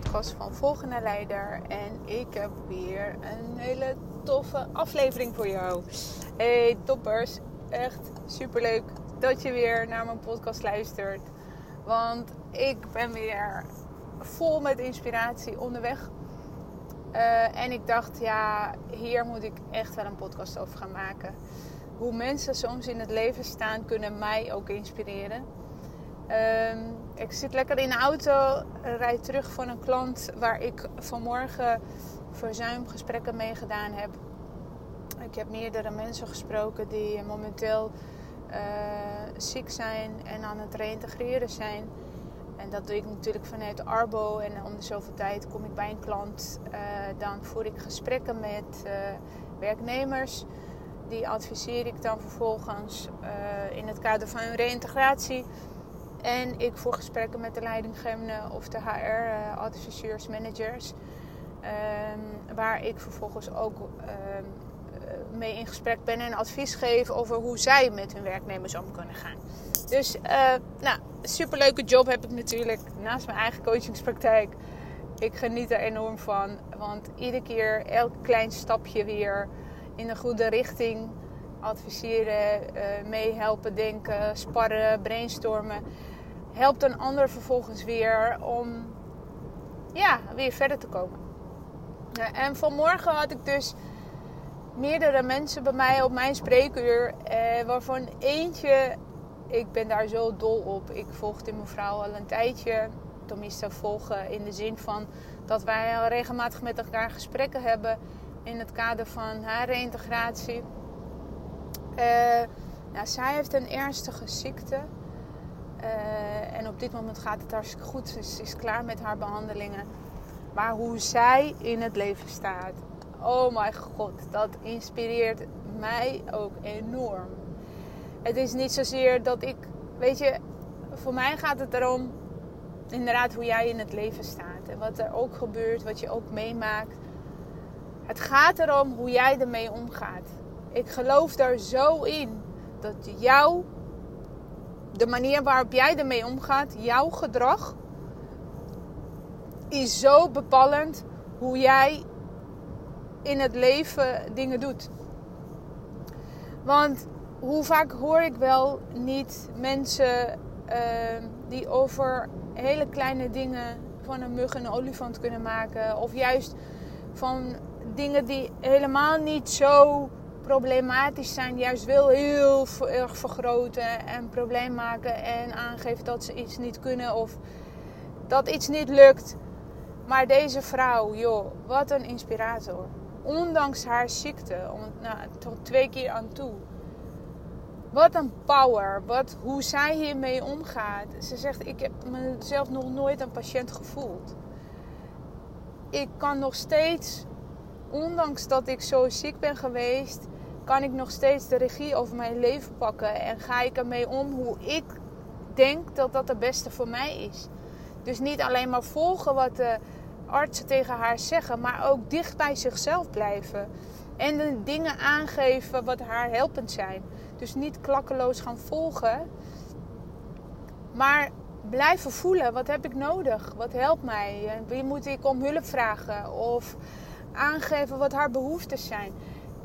Podcast van Volgende Leider en ik heb weer een hele toffe aflevering voor jou. Hey toppers, echt superleuk dat je weer naar mijn podcast luistert. Want ik ben weer vol met inspiratie onderweg. Uh, en ik dacht, ja, hier moet ik echt wel een podcast over gaan maken. Hoe mensen soms in het leven staan, kunnen mij ook inspireren. Uh, ik zit lekker in de auto, rijd terug van een klant waar ik vanmorgen verzuimgesprekken mee gedaan heb. Ik heb meerdere mensen gesproken die momenteel uh, ziek zijn en aan het reïntegreren zijn. En dat doe ik natuurlijk vanuit Arbo. En om de zoveel tijd kom ik bij een klant. Uh, dan voer ik gesprekken met uh, werknemers. Die adviseer ik dan vervolgens in het kader van hun reïntegratie. En ik voer gesprekken met de leidinggevenden of de HR-adviseurs, managers. Um, waar ik vervolgens ook um, mee in gesprek ben en advies geef over hoe zij met hun werknemers om kunnen gaan. Dus, uh, nou, superleuke job heb ik natuurlijk naast mijn eigen coachingspraktijk. Ik geniet er enorm van, want iedere keer elk klein stapje weer in de goede richting adviseren, meehelpen, denken, sparren, brainstormen, helpt een ander vervolgens weer om ja, weer verder te komen. En vanmorgen had ik dus meerdere mensen bij mij op mijn spreekuur, eh, waarvan eentje ik ben daar zo dol op. Ik volg die mevrouw al een tijdje. Tenminste, volgen in de zin van dat wij al regelmatig met elkaar gesprekken hebben in het kader van haar reïntegratie. Uh, nou, zij heeft een ernstige ziekte. Uh, en op dit moment gaat het hartstikke goed. Ze is, klaar met haar behandelingen. Maar hoe zij in het leven staat. Oh mijn god, dat inspireert mij ook enorm. Het is niet zozeer dat ik, weet je, voor mij gaat het erom, inderdaad, hoe jij in het leven staat. En wat er ook gebeurt, wat je ook meemaakt. Het gaat erom hoe jij ermee omgaat. Ik geloof daar zo in dat jou, de manier waarop jij ermee omgaat, jouw gedrag, is zo bepalend hoe jij in het leven dingen doet. Want hoe vaak hoor ik wel niet mensen uh, die over hele kleine dingen van een mug een olifant kunnen maken. Of juist van dingen die helemaal niet zo problematisch zijn, juist wel heel erg vergroten en probleem maken en aangeven dat ze iets niet kunnen of dat iets niet lukt. Maar deze vrouw, joh, wat een inspirator. Ondanks haar ziekte, nou, tot twee keer aan toe wat een power. Wat, hoe zij hiermee omgaat. Ze zegt, ik heb mezelf nog nooit een patiënt gevoeld. Ik kan nog steeds, ondanks dat ik zo ziek ben geweest, kan ik nog steeds de regie over mijn leven pakken. En ga ik ermee om hoe ik denk dat dat het beste voor mij is. Dus niet alleen maar volgen wat de artsen tegen haar zeggen, maar ook dicht bij zichzelf blijven. En de dingen aangeven wat haar helpend zijn. Dus niet klakkeloos gaan volgen. Maar blijven voelen. Wat heb ik nodig? Wat helpt mij? Wie moet ik om hulp vragen? Of aangeven wat haar behoeftes zijn.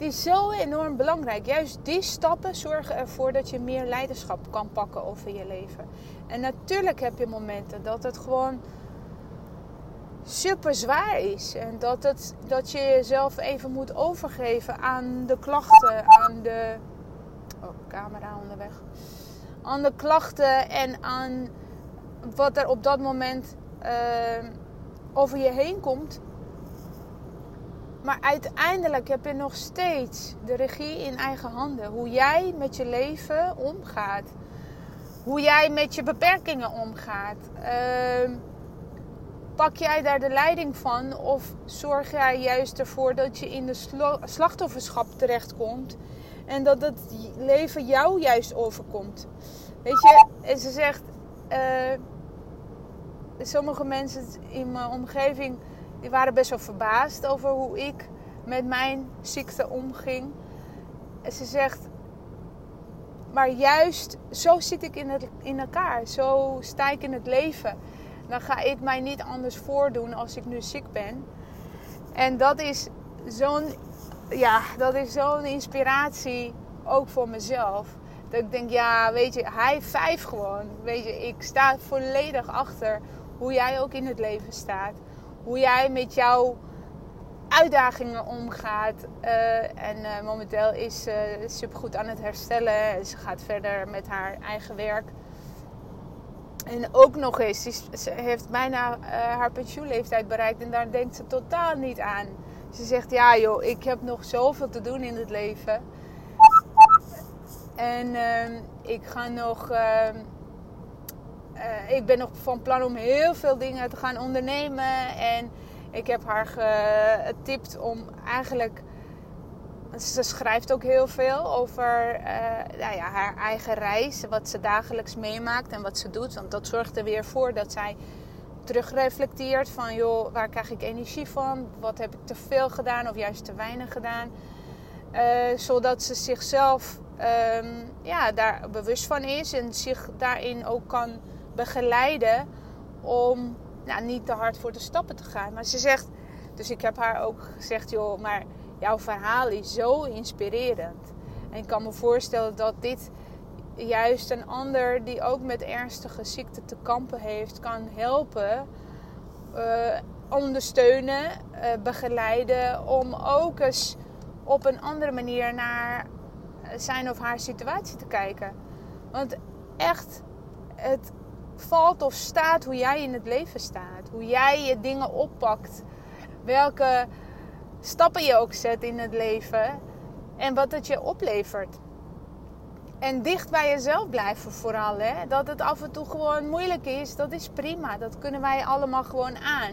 Het is zo enorm belangrijk. Juist die stappen zorgen ervoor dat je meer leiderschap kan pakken over je leven. En natuurlijk heb je momenten dat het gewoon super zwaar is. En dat, het, dat je jezelf even moet overgeven aan de klachten, aan de Oh, camera onderweg. Aan de klachten en aan wat er op dat moment uh, over je heen komt. Maar uiteindelijk heb je nog steeds de regie in eigen handen. Hoe jij met je leven omgaat. Hoe jij met je beperkingen omgaat. Uh, pak jij daar de leiding van? Of zorg jij juist ervoor dat je in de slachtofferschap terechtkomt en dat het leven jou juist overkomt? Weet je, en ze zegt, uh, sommige mensen in mijn omgeving die waren best wel verbaasd over hoe ik met mijn ziekte omging. En ze zegt, maar juist zo zit ik in, het, in elkaar. Zo sta ik in het leven. Dan ga ik mij niet anders voordoen als ik nu ziek ben. En dat is zo'n ja, dat is zo'n inspiratie ook voor mezelf. Dat ik denk, ja, weet je, hij vijf gewoon. Weet je, ik sta volledig achter hoe jij ook in het leven staat. Hoe jij met jouw uitdagingen omgaat. Uh, en uh, momenteel is ze uh, supergoed aan het herstellen. Ze gaat verder met haar eigen werk. En ook nog eens, ze heeft bijna uh, haar pensioenleeftijd bereikt en daar denkt ze totaal niet aan. Ze zegt, ja joh, ik heb nog zoveel te doen in het leven. En uh, ik ga nog... Uh, ik ben nog van plan om heel veel dingen te gaan ondernemen. En ik heb haar getipt om eigenlijk ze schrijft ook heel veel over uh, nou ja, haar eigen reis, wat ze dagelijks meemaakt en wat ze doet. Want dat zorgt er weer voor dat zij terugreflecteert van joh, waar krijg ik energie van? Wat heb ik te veel gedaan of juist te weinig gedaan? Uh, zodat ze zichzelf um, ja, daar bewust van is en zich daarin ook kan begeleiden om nou, niet te hard voor de stappen te gaan. Maar ze zegt, dus ik heb haar ook gezegd, joh, maar jouw verhaal is zo inspirerend. En ik kan me voorstellen dat dit juist een ander die ook met ernstige ziekte te kampen heeft, kan helpen, uh, ondersteunen, uh, begeleiden. Om ook eens op een andere manier naar zijn of haar situatie te kijken. Want echt, het valt of staat hoe jij in het leven staat. Hoe jij je dingen oppakt. Welke stappen je ook zet in het leven en wat het je oplevert. En dicht bij jezelf blijven vooral. Hè? Dat het af en toe gewoon moeilijk is, dat is prima. Dat kunnen wij allemaal gewoon aan.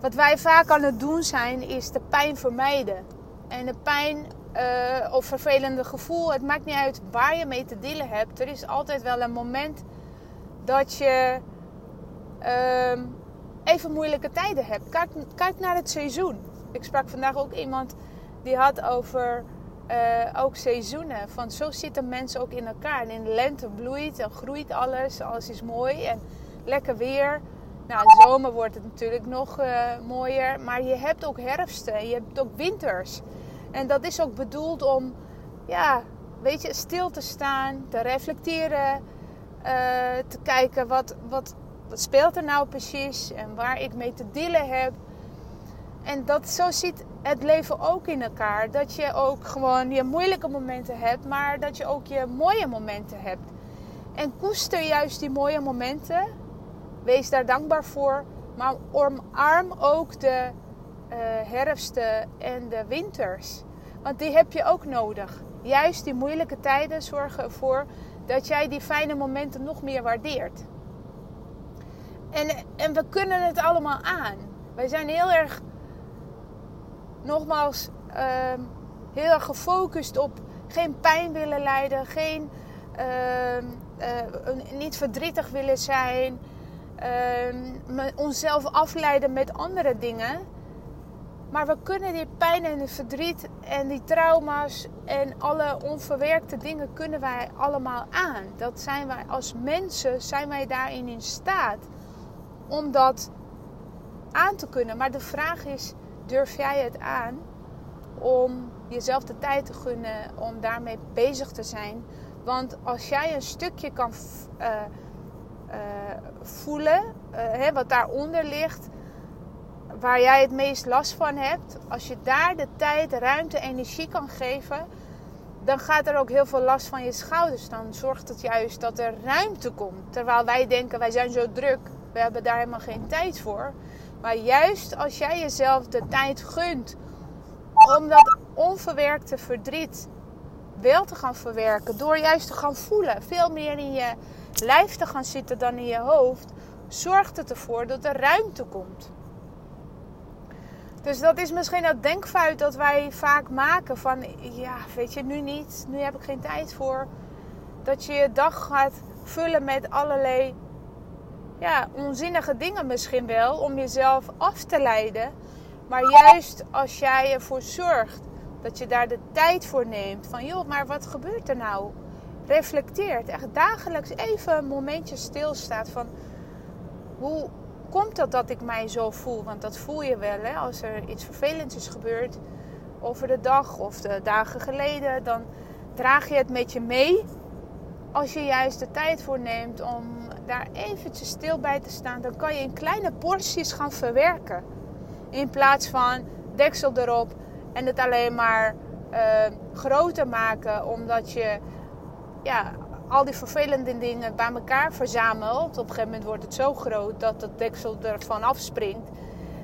Wat wij vaak aan het doen zijn, is de pijn vermijden. En de pijn uh, of vervelende gevoel, het maakt niet uit waar je mee te dealen hebt. Er is altijd wel een moment dat je uh, even moeilijke tijden hebt. Kijk, naar het seizoen ik sprak vandaag ook iemand die had over uh, ook seizoenen. Van zo zitten mensen ook in elkaar. En in de lente bloeit en groeit alles. Alles is mooi en lekker weer. Nou, de zomer wordt het natuurlijk nog uh, mooier. Maar je hebt ook herfsten en je hebt ook winters. En dat is ook bedoeld om, ja, weet je, stil te staan, te reflecteren. Uh, te kijken wat, wat, wat speelt er nou precies en waar ik mee te dealen heb. En dat, zo ziet het leven ook in elkaar. Dat je ook gewoon je moeilijke momenten hebt, maar dat je ook je mooie momenten hebt. En koester juist die mooie momenten. Wees daar dankbaar voor. Maar omarm ook de uh, herfsten en de winters. Want die heb je ook nodig. Juist die moeilijke tijden zorgen ervoor dat jij die fijne momenten nog meer waardeert. En, en we kunnen het allemaal aan. Wij zijn heel erg nogmaals uh, heel erg gefocust op geen pijn willen lijden, geen, uh, niet verdrietig willen zijn, ehm, onszelf afleiden met andere dingen. Maar we kunnen die pijn en het verdriet en die trauma's en alle onverwerkte dingen kunnen wij allemaal aan. Dat zijn wij als mensen, zijn wij daarin in staat om dat aan te kunnen. Maar de vraag is, durf jij het aan om jezelf de tijd te gunnen om daarmee bezig te zijn? Want als jij een stukje kan uh, uh, voelen, uh, hè, wat daaronder ligt, waar jij het meest last van hebt, als je daar de tijd, ruimte, energie kan geven, dan gaat er ook heel veel last van je schouders. Dan zorgt het juist dat er ruimte komt. Terwijl wij denken, wij zijn zo druk, we hebben daar helemaal geen tijd voor. Maar juist als jij jezelf de tijd gunt om dat onverwerkte verdriet wel te gaan verwerken, door juist te gaan voelen, veel meer in je lijf te gaan zitten dan in je hoofd, zorgt het ervoor dat er ruimte komt. Dus dat is misschien dat denkfout dat wij vaak maken van, ja, weet je, nu niet, nu heb ik geen tijd voor. Dat je je dag gaat vullen met allerlei ja, onzinnige dingen misschien wel, om jezelf af te leiden. Maar juist als jij ervoor zorgt dat je daar de tijd voor neemt, van joh, maar wat gebeurt er nou? Reflecteert, echt dagelijks even een momentje stilstaat van hoe komt dat dat ik mij zo voel? Want dat voel je wel hè? als er iets vervelends is gebeurd over de dag of de dagen geleden. Dan draag je het met je mee. Als je juist de tijd voor neemt om daar eventjes stil bij te staan, dan kan je in kleine porties gaan verwerken. In plaats van deksel erop en het alleen maar uh, groter maken, omdat je ja, al die vervelende dingen bij elkaar verzamelt. Op een gegeven moment wordt het zo groot dat het deksel ervan afspringt.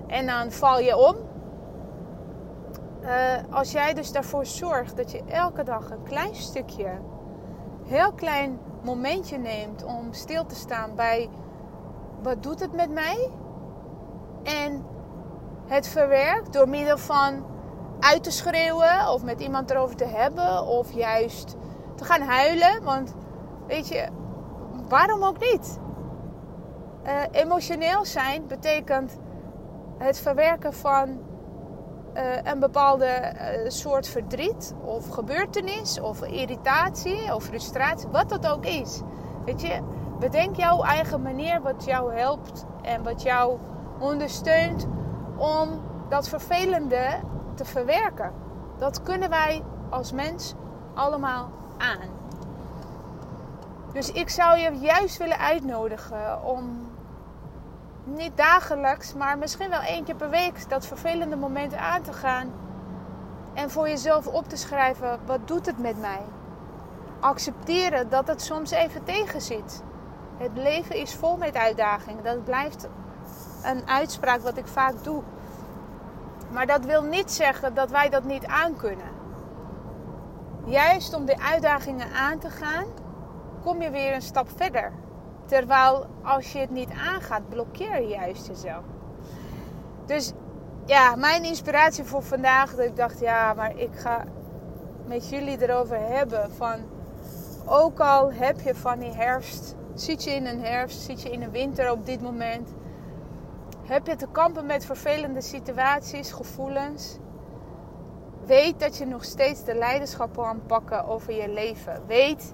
En dan val je om. Uh, als jij dus daarvoor zorgt dat je elke dag een klein stukje, heel klein momentje neemt om stil te staan bij wat doet het met mij? En het verwerkt door middel van uit te schreeuwen of met iemand erover te hebben of juist te gaan huilen. Want Weet je, waarom ook niet? Uh, emotioneel zijn betekent het verwerken van uh, een bepaalde uh, soort verdriet of gebeurtenis of irritatie of frustratie, wat dat ook is. Weet je, bedenk jouw eigen manier wat jou helpt en wat jou ondersteunt om dat vervelende te verwerken. Dat kunnen wij als mens allemaal aan. Dus ik zou je juist willen uitnodigen om niet dagelijks, maar misschien wel één keer per week dat vervelende moment aan te gaan. En voor jezelf op te schrijven, wat doet het met mij? Accepteren dat het soms even tegenzit. Het leven is vol met uitdagingen. Dat blijft een uitspraak wat ik vaak doe. Maar dat wil niet zeggen dat wij dat niet aankunnen. Juist om de uitdagingen aan te gaan, kom je weer een stap verder. Terwijl als je het niet aangaat, blokkeer je juist jezelf. Dus ja, mijn inspiratie voor vandaag, dat ik dacht, ja, maar ik ga met jullie erover hebben van, ook al heb je van die herfst, zit je in een herfst, zit je in een winter op dit moment, heb je te kampen met vervelende situaties, gevoelens, weet dat je nog steeds de leiderschap kan pakken over je leven. Weet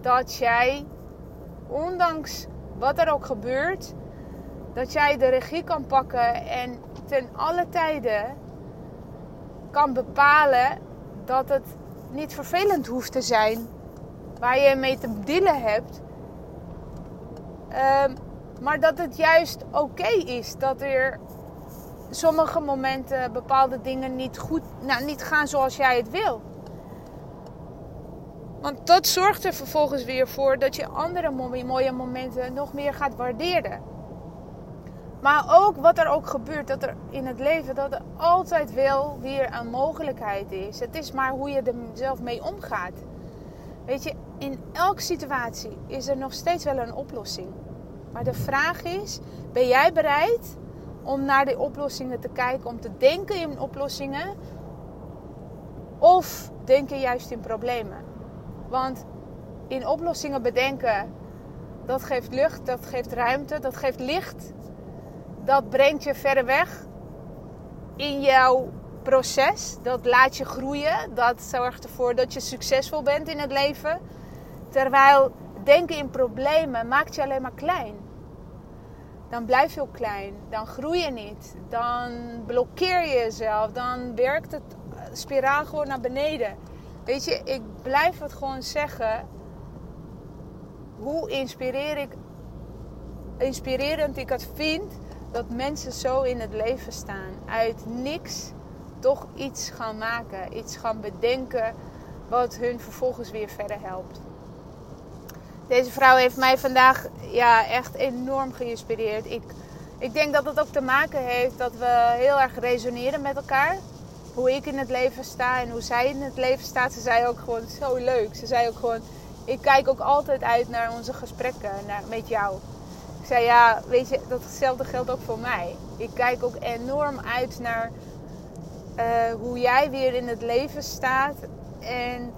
dat jij, ondanks wat er ook gebeurt, dat jij de regie kan pakken en ten alle tijden kan bepalen dat het niet vervelend hoeft te zijn waar je mee te dealen hebt. Um, maar dat het juist oké is dat er sommige momenten bepaalde dingen niet goed, nou, niet gaan zoals jij het wil. Want dat zorgt er vervolgens weer voor dat je andere mooie momenten nog meer gaat waarderen. Maar ook wat er ook gebeurt, dat er in het leven dat er altijd wel weer een mogelijkheid is. Het is maar hoe je er zelf mee omgaat. Weet je, in elke situatie is er nog steeds wel een oplossing. Maar de vraag is: ben jij bereid om naar die oplossingen te kijken, om te denken in oplossingen? Of denk je juist in problemen? Want in oplossingen bedenken, dat geeft lucht, dat geeft ruimte, dat geeft licht. Dat brengt je verder weg in jouw proces. Dat laat je groeien. Dat zorgt ervoor dat je succesvol bent in het leven. Terwijl denken in problemen maakt je alleen maar klein. Dan blijf je ook klein. Dan groei je niet. Dan blokkeer je jezelf. Dan werkt het spiraal gewoon naar beneden. Weet je, ik blijf het gewoon zeggen. Hoe inspireer ik, inspirerend ik het vind dat mensen zo in het leven staan. Uit niks toch iets gaan maken. Iets gaan bedenken wat hun vervolgens weer verder helpt. Deze vrouw heeft mij vandaag ja, echt enorm geïnspireerd. Ik, ik denk dat het ook te maken heeft dat we heel erg resoneren met elkaar hoe ik in het leven sta en hoe zij in het leven staat. Ze zei ook gewoon zo leuk. Ze zei ook gewoon, ik kijk ook altijd uit naar onze gesprekken naar, met jou. zei ja, weet je, datzelfde geldt ook voor mij. Ik kijk ook enorm uit naar uh, hoe jij weer in het leven staat. En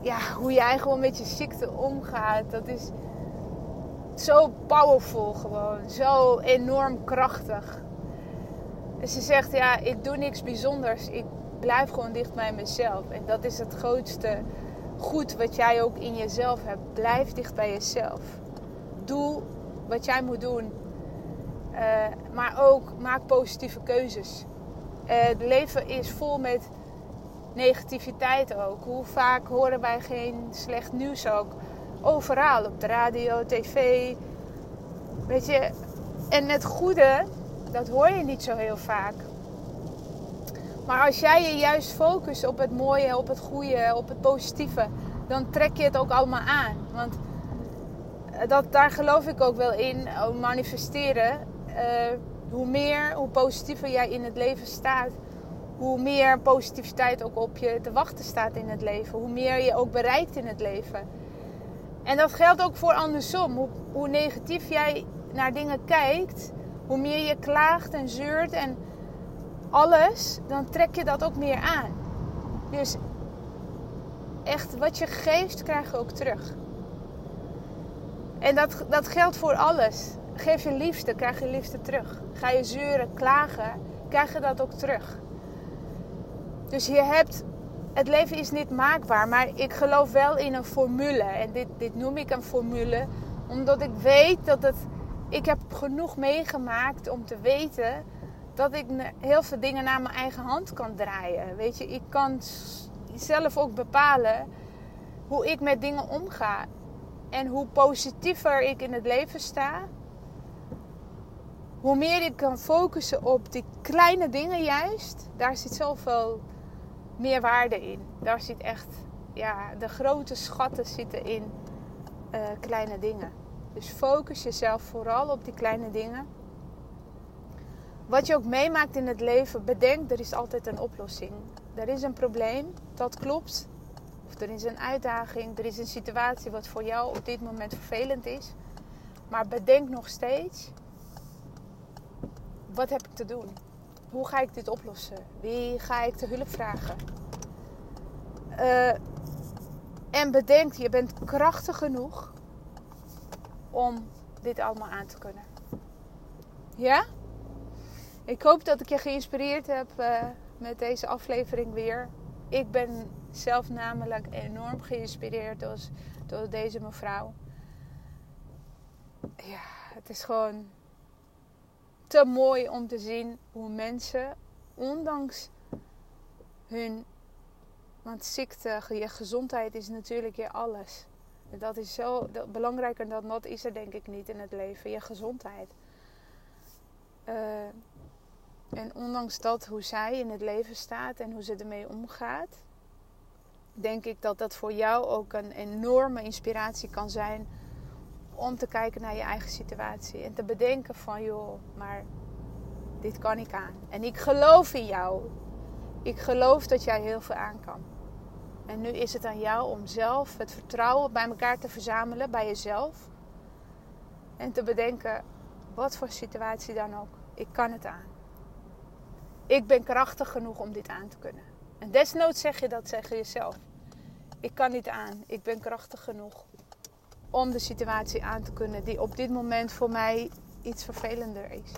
ja, hoe jij gewoon met je ziekte omgaat. Dat is zo powerful gewoon. Zo enorm krachtig. En ze zegt, ja, ik doe niks bijzonders. Ik blijf gewoon dicht bij mezelf. En dat is het grootste goed wat jij ook in jezelf hebt. Blijf dicht bij jezelf. Doe wat jij moet doen. Uh, maar ook maak positieve keuzes. Uh, het leven is vol met negativiteit ook. Hoe vaak horen wij geen slecht nieuws ook? Overal, op de radio, tv. Weet je, en het goede, dat hoor je niet zo heel vaak. Maar als jij je juist focust op het mooie, op het goede, op het positieve, dan trek je het ook allemaal aan. Want eh, dat, daar geloof ik ook wel in, manifesteren. Uh, hoe meer, hoe positiever jij in het leven staat, hoe meer positiviteit ook op je te wachten staat in het leven. Hoe meer je ook bereikt in het leven. En dat geldt ook voor andersom. Hoe, hoe negatief jij naar dingen kijkt, hoe meer je klaagt en zeurt en alles, dan trek je dat ook meer aan. Dus echt, wat je geeft, krijg je ook terug. En dat, dat geldt voor alles. Geef je liefste, krijg je liefste terug. Ga je zeuren, klagen, krijg je dat ook terug. Dus je hebt, het leven is niet maakbaar, maar ik geloof wel in een formule. En dit, dit noem ik een formule, omdat ik weet dat het, ik heb genoeg meegemaakt om te weten dat ik heel veel dingen naar mijn eigen hand kan draaien. Weet je, ik kan zelf ook bepalen hoe ik met dingen omga. En hoe positiever ik in het leven sta, hoe meer ik kan focussen op die kleine dingen juist, daar zit zoveel meer waarde in. Daar zit echt, ja, de grote schatten zitten in uh, kleine dingen. Dus focus jezelf vooral op die kleine dingen. Wat je ook meemaakt in het leven, bedenk, er is altijd een oplossing. Er is een probleem, dat klopt. Of er is een uitdaging, er is een situatie wat voor jou op dit moment vervelend is. Maar bedenk nog steeds, wat heb ik te doen? Hoe ga ik dit oplossen? Wie ga ik te hulp vragen? Uh, en bedenk, je bent krachtig genoeg om dit allemaal aan te kunnen. Ja? Ik hoop dat ik je geïnspireerd heb uh, met deze aflevering weer. Ik ben zelf namelijk enorm geïnspireerd door, door deze mevrouw. Ja, het is gewoon te mooi om te zien hoe mensen, ondanks hun. Want ziekte, je gezondheid is natuurlijk je alles. Dat is zo belangrijker dan dat is er denk ik niet in het leven. Je gezondheid. Uh, en ondanks dat, hoe zij in het leven staat en hoe ze ermee omgaat, denk ik dat dat voor jou ook een enorme inspiratie kan zijn om te kijken naar je eigen situatie en te bedenken van joh, maar dit kan ik aan. En ik geloof in jou. Ik geloof dat jij heel veel aan kan. En nu is het aan jou om zelf het vertrouwen bij elkaar te verzamelen, bij jezelf. En te bedenken, wat voor situatie dan ook, ik kan het aan. Ik ben krachtig genoeg om dit aan te kunnen. En desnoods zeg je dat tegen jezelf. Ik kan niet aan. Ik ben krachtig genoeg om de situatie aan te kunnen die op dit moment voor mij iets vervelender is.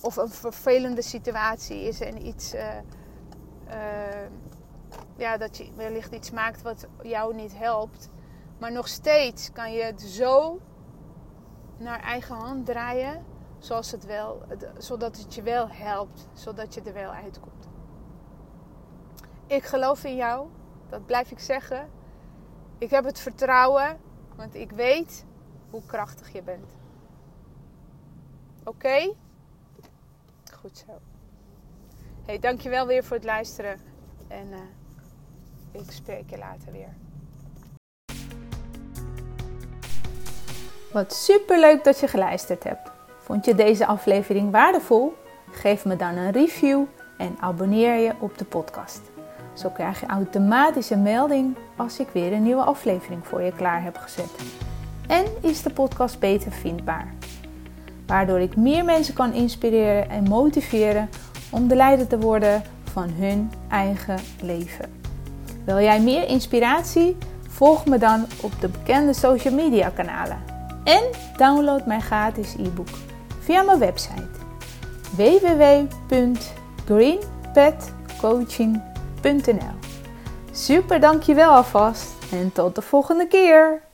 Of een vervelende situatie is en iets. Uh, uh, ja, dat je wellicht iets maakt wat jou niet helpt. Maar nog steeds kan je het zo naar eigen hand draaien zoals het wel, zodat het je wel helpt, zodat je er wel uitkomt. Ik geloof in jou, dat blijf ik zeggen. Ik heb het vertrouwen, want ik weet hoe krachtig je bent. Oké? Goed zo. Hey, dankjewel weer voor het luisteren. En uh, ik spreek je later weer. Wat super leuk dat je geluisterd hebt. Vond je deze aflevering waardevol? Geef me dan een review en abonneer je op de podcast. Zo krijg je automatisch een melding als ik weer een nieuwe aflevering voor je klaar heb gezet. en is de podcast beter vindbaar. Waardoor ik meer mensen kan inspireren en motiveren om de leider te worden van hun eigen leven. Wil jij meer inspiratie? Volg me dan op de bekende social media kanalen. En download mijn gratis e-book via mijn website www.greenpetcoaching.nl Super, dankjewel alvast en tot de volgende keer!